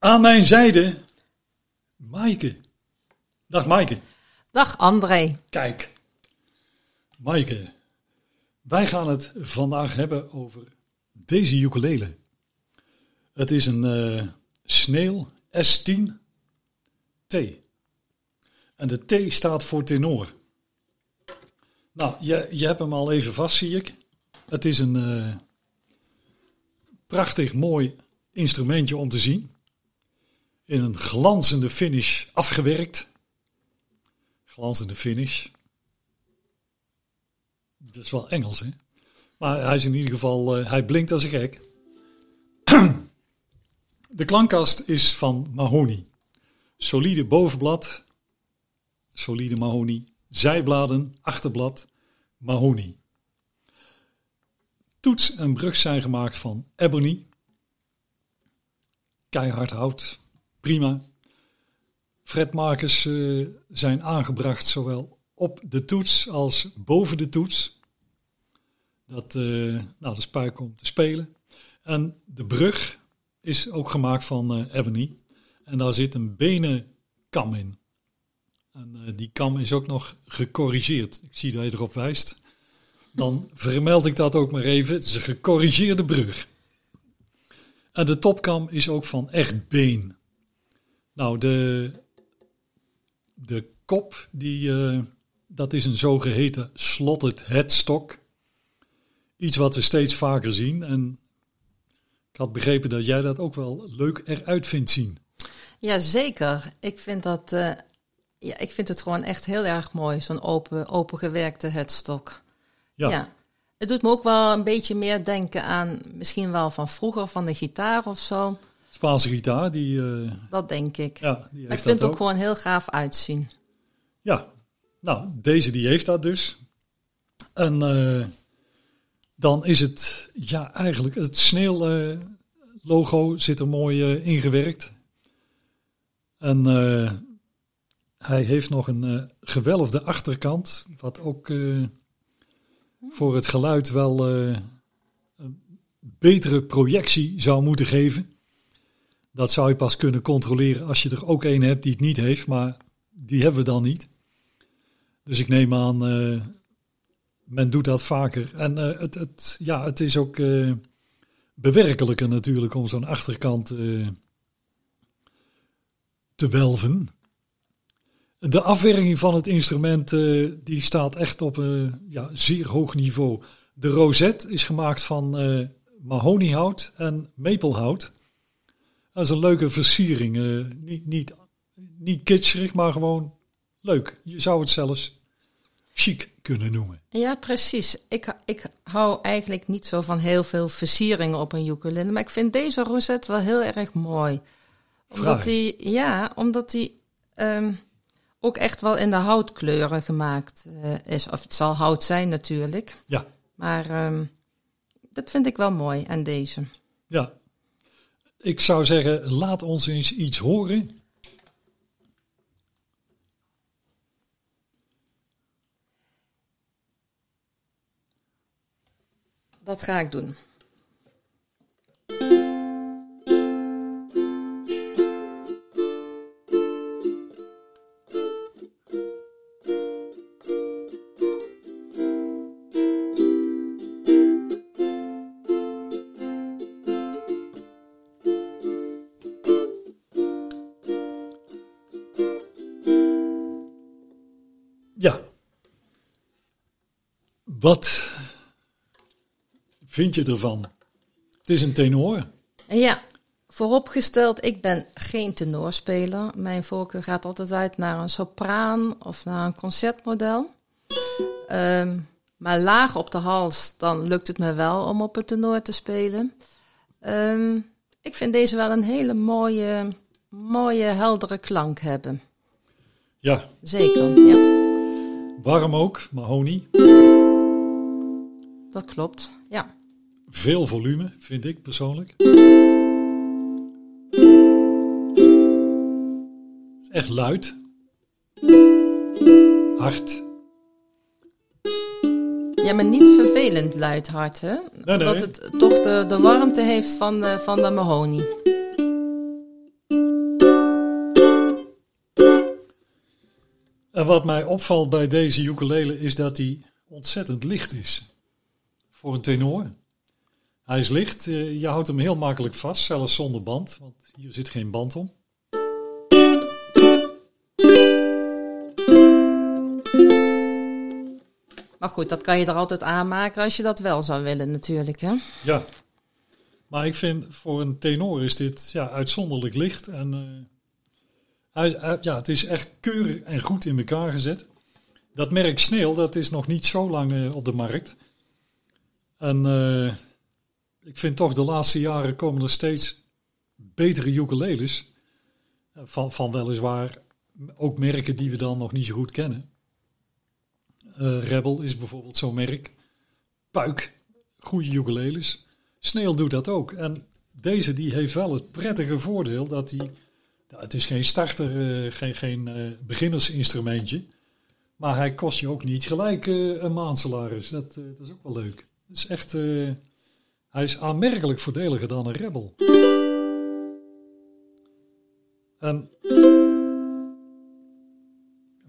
aan mijn zijde Maaike. Dag Maaike. Dag André. Kijk, Maaike, wij gaan het vandaag hebben over deze ukulele. Het is een eh Snail S10 T. En de T staat voor tenor. Nou, je, je hebt hem al even vast, zie ik. Het is een eh, prachtig mooi instrumentje om te zien. In een glanzende finish afgewerkt. Glanzende finish. Dat is wel Engels, hè? Maar hij is in ieder geval, eh, hij blinkt als een gek. De klankkast is van mahonie. Solide bovenblad, solide mahonie. Zijbladen, achterblad, mahonie. Toets en brug zijn gemaakt van ebony. Keihard hout, prima. Fretmarkers eh, zijn aangebracht zowel op de toets als boven de toets. Dat, eh, nou, dat is puik om te spelen. En de brug is ook gemaakt van eh, ebony. En daar zit een benenkam in. En die kam is ook nog gecorrigeerd. Ik zie dat je erop wijst. Dan vermeld ik dat ook maar even. Het is een gecorrigeerde brug. En de topkam is ook van echt been. Nou, de, de kop, die, eh, dat is een zogeheten slotted headstock. Iets wat we steeds vaker zien. En ik had begrepen dat jij dat ook wel leuk eruit vindt zien. Jazeker. Ik vind dat. eh, ja, ik vind het gewoon echt heel erg mooi, zo'n open, open gewerkte headstok. Ja, Ja. Het doet me ook wel een beetje meer denken aan misschien wel van vroeger, van de gitaar of zo. Spaanse gitaar, die, eh, Dat denk ik. ja, die maar ik vind het ook ook. gewoon heel gaaf uitzien. Ja, nou, deze die heeft dat dus. En eh, dan is het, ja, eigenlijk, het sneeuw-logo zit er mooi eh, ingewerkt. En hij heeft nog een gewelfde achterkant, wat ook voor het geluid wel een betere projectie zou moeten geven. Dat zou je pas kunnen controleren als je er ook een hebt die het niet heeft, maar die hebben we dan niet. Dus ik neem aan, eh, men doet dat vaker. En eh, het, het, ja, het is ook eh, bewerkelijker natuurlijk om zo'n achterkant te welven. De afwerking van het instrument die staat echt op een ja, zeer hoog niveau. De rozet is gemaakt van eh mahoniehout en maplehout. Dat is een leuke versiering. eh, niet, niet, niet kitscherig, maar gewoon leuk. Je zou het zelfs chic kunnen noemen. Ja, precies. Ik, ik hou eigenlijk niet zo van heel veel versieringen op een ukulele, maar ik vind deze rozet wel heel erg mooi. Omdat die, ja, omdat die ehm, ook echt wel in de houtkleuren gemaakt eh, is. Of het zal hout zijn natuurlijk, Ja, maar ehm, dat vind ik wel mooi aan deze. ja. Ik zou zeggen, laat ons eens iets horen. Dat ga ik doen. Wat vind je ervan? Het is een tenor. En ja, vooropgesteld, ik ben geen tenorspeler. Mijn voorkeur gaat altijd uit naar een sopraan of naar een concertmodel. Ehm, maar laag op de hals, dan lukt het me wel om op een tenor te spelen. Ehm, Ik vind deze wel een hele mooie, mooie heldere klank hebben. Ja, Zeker, ja. warm ook, mahonie. Dat klopt, ja. Veel volume, vind ik persoonlijk. Echt luid. Hard. Ja, maar niet vervelend luid hard, hè? nee. Dat het toch de, de warmte heeft van de, van de mahonie. En wat mij opvalt bij deze ukulele is dat hij ontzettend licht is. Voor een tenor. Hij is licht, eh, je houdt hem heel makkelijk vast, zelfs zonder band, want hier zit geen band om. Maar goed, dat kan je er altijd aanmaken als je dat wel zou willen natuurlijk, hè? Ja, maar ik vind voor een tenor is dit ja, uitzonderlijk licht. En eh, hij, hij- ja, het is echt keurig en goed in elkaar gezet. Dat merk Sneeuw, dat is nog niet zo lang eh, op de markt. En eh, ik vind toch de laatste jaren komen er steeds betere ukuleles. Van, van weliswaar ook merken die we dan nog niet zo goed kennen. Eh, Rebel is bijvoorbeeld zo'n merk. Puik, goede ukuleles. Sneeuw doet dat ook. En deze die heeft wel het prettige voordeel dat hij... Het is geen starter, eh, geen, geen beginnersinstrumentje. Maar hij kost je ook niet gelijk een maandsalaris. Dat, dat is ook wel leuk. Is echt... eh, hij is aanmerkelijk voordeliger dan een Rebel. En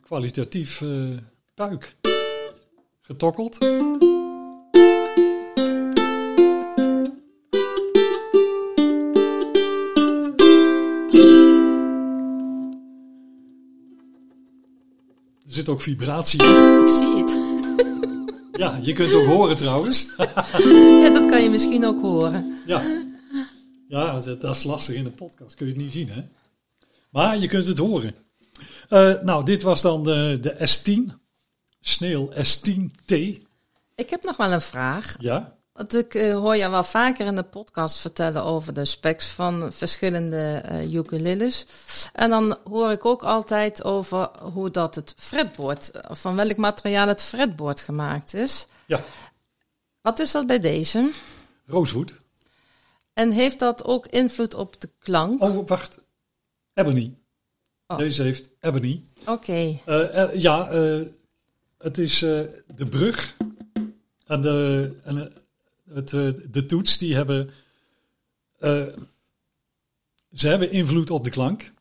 kwalitatief eh, puik. Getokkeld. Er zit ook vibratie in. Ik zie het. Ja, je kunt ook horen trouwens. Ja, dat kan je misschien ook horen. Ja, ja dat, dat is lastig in de podcast. Kun je het niet zien, hè? Maar je kunt het horen. Eh, nou, dit was dan de, de S10. Sneeuw S10T. Ik heb nog wel een vraag. Ja, Want ik eh, hoor je wel vaker in de podcast vertellen over de specs van verschillende eh ukuleles. En dan hoor ik ook altijd over hoe dat het fretboard, van welk materiaal het fretboard gemaakt is. ja. Wat is dat bij deze? Rosewood. En heeft dat ook invloed op de klank? Oh, wacht. Ebony. Oh. Deze heeft Ebony. Oké, Eh, ja, het is de brug en, de, en het, eh, de toets, die hebben... eh, ze hebben invloed op de klank.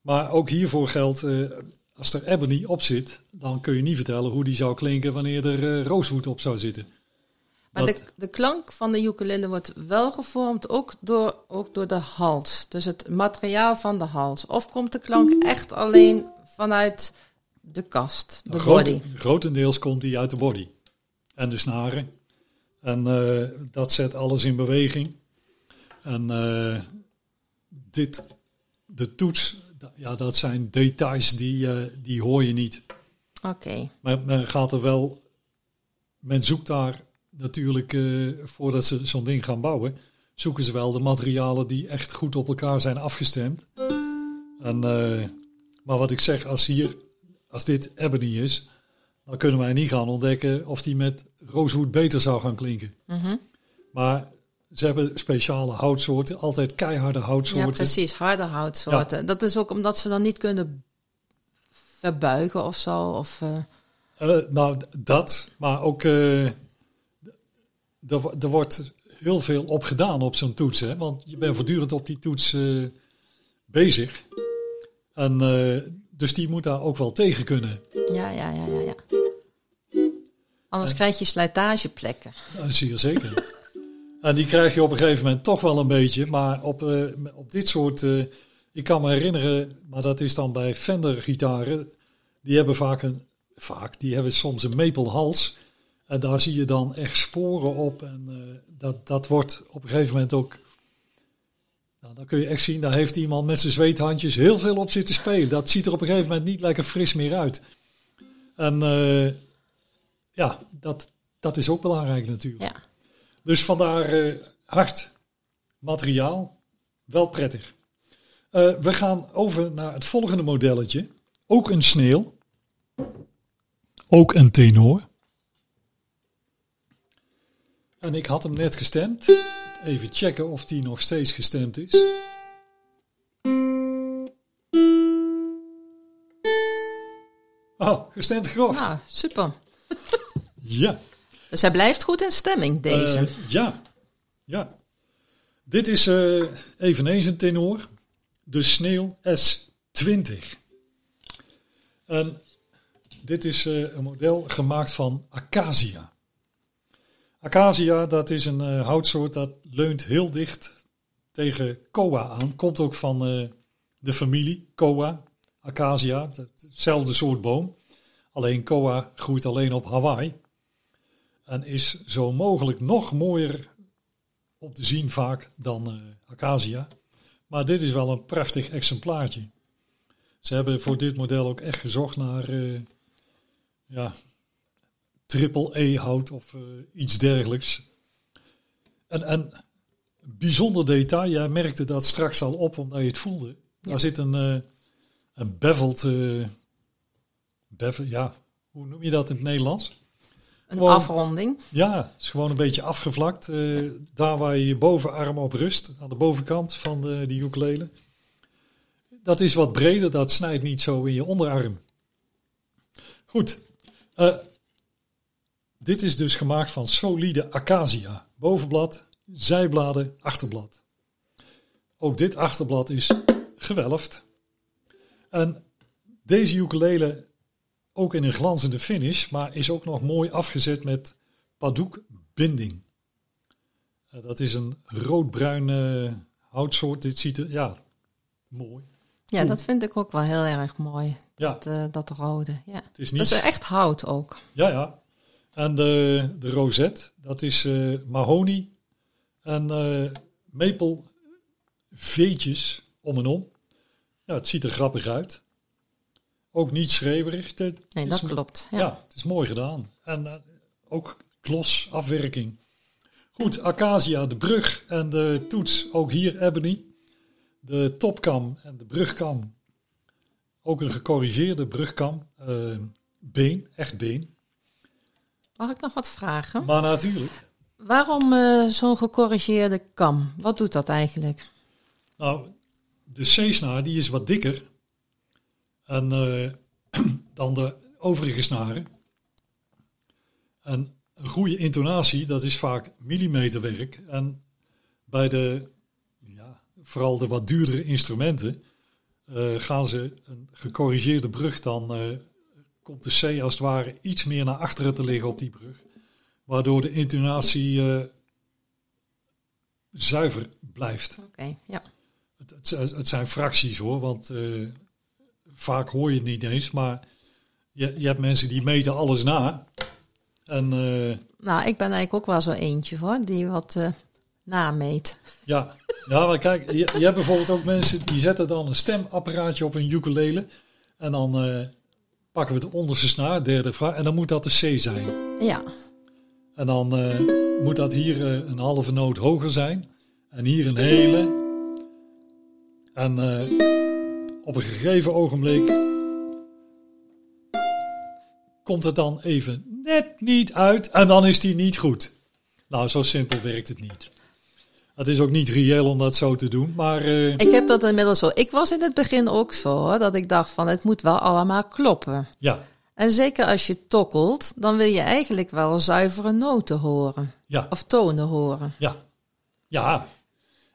Maar ook hiervoor geldt, eh, als er Ebony op zit, dan kun je niet vertellen hoe die zou klinken wanneer er eh, rosewood op zou zitten. maar Dat- de, de klank van de ukulele wordt wel gevormd ook door, ook door de hals. Dus het materiaal van de hals. Of komt de klank echt alleen vanuit de kast, de body? Grotendeels komt die uit de body. En de snaren. En eh, dat zet alles in beweging. En eh, dit, de toets, ja, dat zijn details die, eh, die hoor je niet. Oké, Maar men gaat er wel, men zoekt daar natuurlijk, voordat ze zo'n ding gaan bouwen, zoeken ze wel de materialen die echt goed op elkaar zijn afgestemd. En, maar wat ik zeg, als hier, als dit ebony is, dan kunnen wij niet gaan ontdekken of die met rosewood beter zou gaan klinken. Mhm. Maar ze hebben speciale houtsoorten, altijd keiharde ja houtsoorten. precies, harde houtsoorten. Dat is ook omdat ze dan niet kunnen verbuigen of zo. Of, eh, Eh, nou, dat, maar ook eh, er, er wordt heel veel op gedaan op zo'n toets, hè? want je bent voortdurend op die toets bezig. En dus die moet daar ook wel tegen kunnen. ja, ja, ja, ja, ja. Anders krijg je slijtageplekken. Uh, zeer zeker. en die krijg je op een gegeven moment toch wel een beetje, maar op, eh, op dit soort, eh, ik kan me herinneren, maar dat is dan bij Fender gitaren, die hebben vaak een, vaak, die hebben soms een maple hals. En daar zie je dan echt sporen op. En eh, dat, dat wordt op een gegeven moment ook. Nou, dan kun je echt zien, daar heeft iemand met zijn zweethandjes heel veel op zitten spelen. Dat ziet er op een gegeven moment niet lekker fris meer uit. En ja, dat, dat is ook belangrijk natuurlijk. Ja. Dus vandaar eh, hard. materiaal. Wel prettig. Eh, we gaan over naar het volgende modelletje. Ook een sneeuw. Ook een tenor. En ik had hem net gestemd. Even checken of die nog steeds gestemd is. Oh, gestemd gekocht. Nou, super. Ja. Dus hij blijft goed in stemming, deze. Eh, ja. Ja. Dit is eh, eveneens een tenor. De Sneeuw S20. En dit is eh, een model gemaakt van acacia. Acacia, dat is een houtsoort dat leunt heel dicht tegen koa aan. Komt ook van de familie koa, acacia, hetzelfde soort boom. Alleen koa groeit alleen op Hawaii. En is zo mogelijk nog mooier op te zien vaak dan eh, acacia. Maar dit is wel een prachtig exemplaartje. Ze hebben voor dit model ook echt gezocht naar eh, ja, triple E hout of eh, iets dergelijks. En, en bijzonder detail, jij merkte dat straks al op omdat je het voelde. Daar zit een, een beveled, bevel, ja, hoe noem je dat in het Nederlands? Een gewoon- afronding. Ja, het is gewoon een beetje afgevlakt. eh, daar waar je je bovenarm op rust, aan de bovenkant van de, die ukulele. Dat is wat breder, dat snijdt niet zo in je onderarm. Goed. eh, dit is dus gemaakt van solide acacia. Bovenblad, zijbladen, achterblad. Ook dit achterblad is gewelfd. En deze ukulele ook in een glanzende finish, maar is ook nog mooi afgezet met padoek binding. Eh, dat is een roodbruin eh, houtsoort. Dit ziet er, ja, mooi. Ja, dat vind ik ook wel heel erg mooi. Ja, Dat, eh, dat rode. Ja. het is Dat niet... is echt hout ook. Ja, ja. En de, de rozet, dat is eh mahonie en eh maple veetjes om en om. Ja, het ziet er grappig uit. Ook niet schreeuwerig. Het Nee, is dat klopt. Ja. Ja. het is mooi gedaan. En eh, ook glos afwerking. Goed, Acacia, de brug en de toets. Ook hier ebony. De topkam en de brugkam. Ook een gecorrigeerde brugkam. Eh, been, echt been. Mag ik nog wat vragen? Maar natuurlijk. Waarom eh, zo'n gecorrigeerde kam? Wat doet dat eigenlijk? Nou, de C-snaar die is wat dikker. En, eh, dan de overige snaren. En een goede intonatie, dat is vaak millimeterwerk. En bij de, ja, vooral de wat duurdere instrumenten, eh, gaan ze een gecorrigeerde brug, dan eh, komt de C als het ware iets meer naar achteren te liggen op die brug. Waardoor de intonatie zuiver blijft. Oké, ja. Het, het, het zijn fracties hoor, want vaak hoor je het niet eens. Maar je, je hebt mensen die meten alles na. En eh, Nou, ik ben eigenlijk ook wel zo eentje hoor, die wat eh nameet. ja, ja, maar kijk, je, je hebt bijvoorbeeld ook mensen die zetten dan een stemapparaatje op een ukulele. En dan eh, pakken we de onderste snaar, derde vraag. En dan moet dat de C zijn. Ja, En dan moet dat hier een halve noot hoger zijn. En hier een hele. En op een gegeven ogenblik komt het dan even net niet uit. En dan is die niet goed. Nou, zo simpel werkt het niet. Het is ook niet reëel om dat zo te doen. Maar eh, ik heb dat inmiddels zo. Ik was in het begin ook zo hoor, dat ik dacht van het moet wel allemaal kloppen. ja, En zeker als je tokkelt, dan wil je eigenlijk wel zuivere noten horen. ja, Of tonen horen. ja. Ja,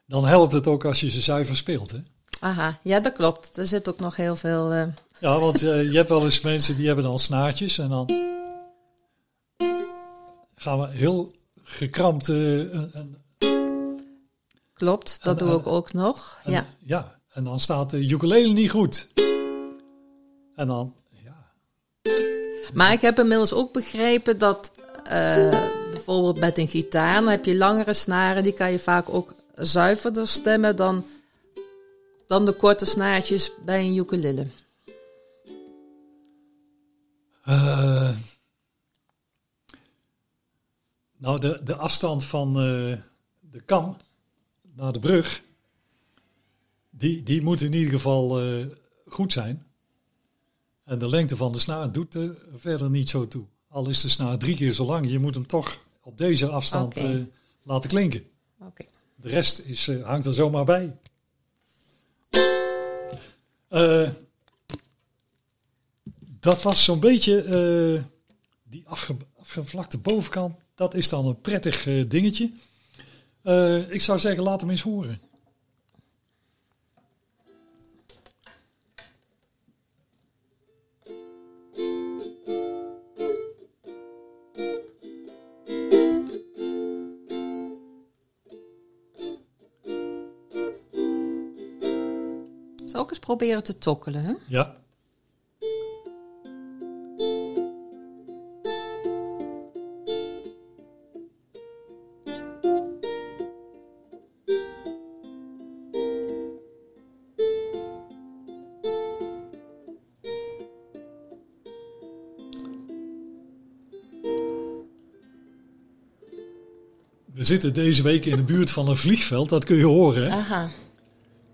dan helpt het ook als je ze zuiver speelt. Hè? Aha, ja dat klopt. Er zit ook nog heel veel... eh, Ja, want eh, je hebt wel eens mensen die hebben dan snaartjes en dan gaan we heel gekrampt. eh, klopt, dat En, doe ik ook nog. en- Ja. ja, en dan staat de ukulele niet goed. En dan, ja, Maar ik heb inmiddels ook begrepen dat bijvoorbeeld met een gitaar, dan heb je langere snaren, die kan je vaak ook zuiverder stemmen dan, dan de korte snaartjes bij een ukulele. Eh, nou, de, de afstand van eh, de kam, naar de brug, die, die moet in ieder geval eh, goed zijn. En de lengte van de snaar doet er verder niet zo toe. Al is de snaar drie keer zo lang, je moet hem toch op deze afstand laten klinken. Oké. De rest is, hangt er zomaar bij. Eh, dat was zo'n beetje eh, die afge, afgevlakte bovenkant. Dat is dan een prettig eh, dingetje. Ik zou zeggen, laat hem eens horen. Ook eens proberen te tokkelen, hè? Ja. We zitten deze week in de buurt van een vliegveld, dat kun je horen. Hè? Aha.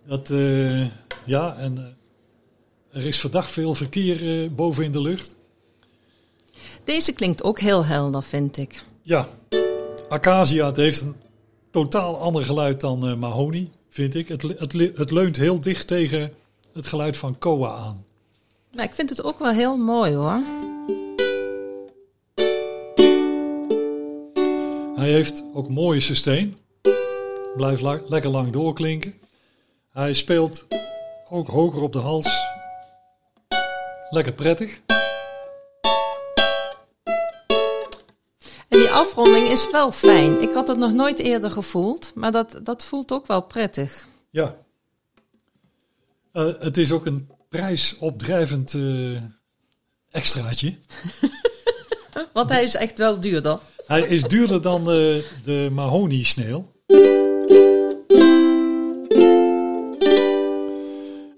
Dat, eh, ja, en eh, er is verdacht veel verkeer eh, boven in de lucht. Deze klinkt ook heel helder, vind ik. Ja, Acacia het heeft een totaal ander geluid dan Mahoney, vind ik. Het, het, het leunt heel dicht tegen het geluid van Koa aan. Maar ik vind het ook wel heel mooi, hoor. Hij heeft ook mooie sustain. Blijft la- lekker lang doorklinken. Hij speelt ook hoger op de hals. Lekker prettig. En die afronding is wel fijn. Ik had het nog nooit eerder gevoeld, maar dat, dat voelt ook wel prettig. Ja. Eh, het is ook een prijsopdrijvend eh, extraatje. Want hij is echt wel duurder. Hij is duurder dan de, de Mahoney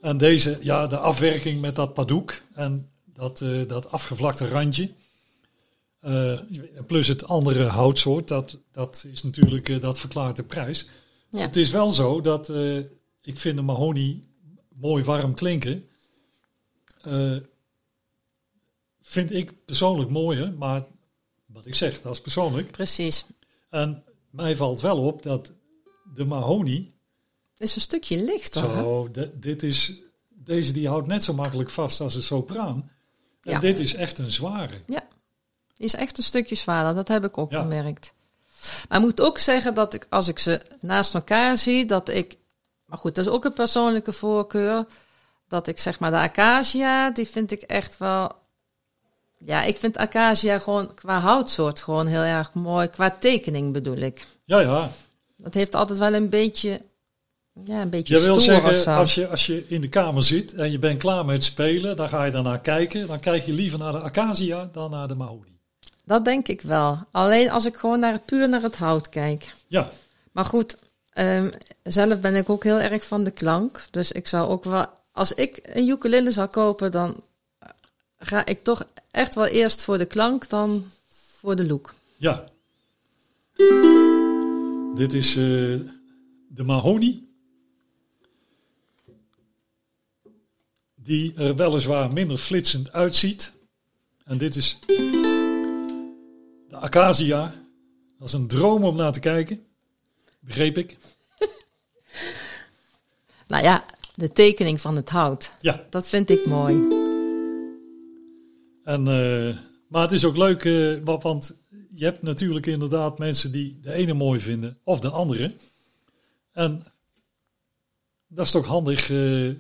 En deze, ja, de afwerking met dat padoek en dat, eh, dat afgevlakte randje. Eh, plus het andere houtsoort, dat, dat is natuurlijk, eh, dat verklaart de prijs. Ja. Het is wel zo dat ik vind de Mahoney mooi warm klinken. Vind ik persoonlijk mooier, maar wat ik zeg, dat is persoonlijk. Precies. En mij valt wel op dat de Mahoney, Het is een stukje lichter. zo, de- dit is, deze die houdt net zo makkelijk vast als een sopraan. En Ja. dit is echt een zware. Ja, die is echt een stukje zwaarder. Dat heb ik ook Ja. gemerkt. Maar ik moet ook zeggen dat ik, als ik ze naast elkaar zie, dat ik... Maar goed, dat is ook een persoonlijke voorkeur. Dat ik zeg maar de acacia, die vind ik echt wel... Ja, ik vind acacia gewoon qua houtsoort gewoon heel erg mooi. Qua tekening bedoel ik. Ja, ja. Dat heeft altijd wel een beetje... Ja, een beetje Je wil zeggen, als je, als je in de kamer zit en je bent klaar met spelen, dan ga je daarnaar kijken. Dan kijk je liever naar de acacia dan naar de Mahoney. Dat denk ik wel. Alleen als ik gewoon naar, puur naar het hout kijk. Ja, Maar goed, ehm, zelf ben ik ook heel erg van de klank. Dus ik zou ook wel, als ik een ukulele zou kopen, dan ga ik toch echt wel eerst voor de klank dan voor de look. ja. Dit is eh, de Mahoney. Die er weliswaar minder flitsend uitziet. En dit is de Acacia. Dat is een droom om naar te kijken. Begreep ik? Nou ja, de tekening van het hout, Ja. dat vind ik mooi. En, eh, maar het is ook leuk, eh, wa- want je hebt natuurlijk inderdaad mensen die de ene mooi vinden of de andere. En dat is toch handig. eh,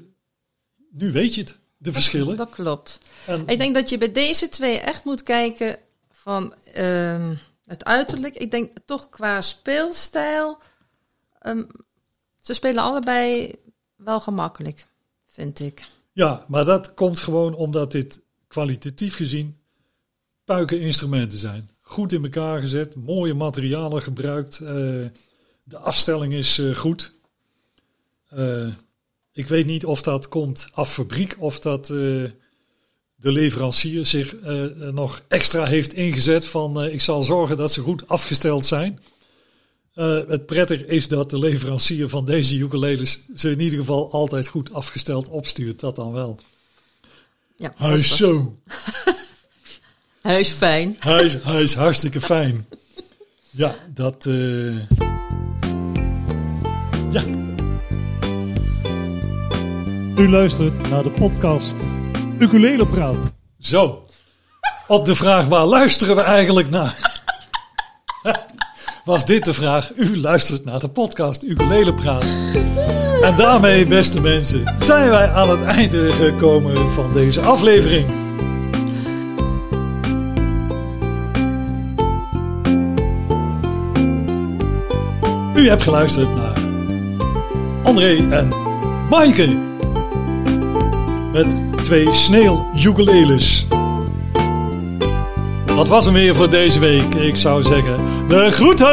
nu weet je het, de verschillen. Dat klopt. En, Ik denk dat je bij deze twee echt moet kijken van ehm, het uiterlijk. Ik denk toch qua speelstijl. ehm, ze spelen allebei wel gemakkelijk, vind ik. ja, maar dat komt gewoon omdat dit kwalitatief gezien puiken instrumenten zijn. Goed in elkaar gezet, mooie materialen gebruikt. eh, de afstelling is eh, goed. Eh, ik weet niet of dat komt af fabriek of dat eh, de leverancier zich eh, nog extra heeft ingezet van eh, ik zal zorgen dat ze goed afgesteld zijn. Het prettig is dat de leverancier van deze ukuleles ze in ieder geval altijd goed afgesteld opstuurt. Dat dan wel. Ja, Hij is zo. Hij is fijn. Hij is, hij is hartstikke fijn. Ja, dat. Ja. U luistert naar de podcast Ukulele Praat. Zo. Op de vraag waar luisteren we eigenlijk naar? Was dit de vraag? U luistert naar de podcast Ukulele Praat. En daarmee, beste mensen, zijn wij aan het einde gekomen van deze aflevering. U hebt geluisterd naar André en Maaike. Met twee sneeuw ukuleles. Dat was hem weer voor deze week. Ik zou zeggen, de groeten!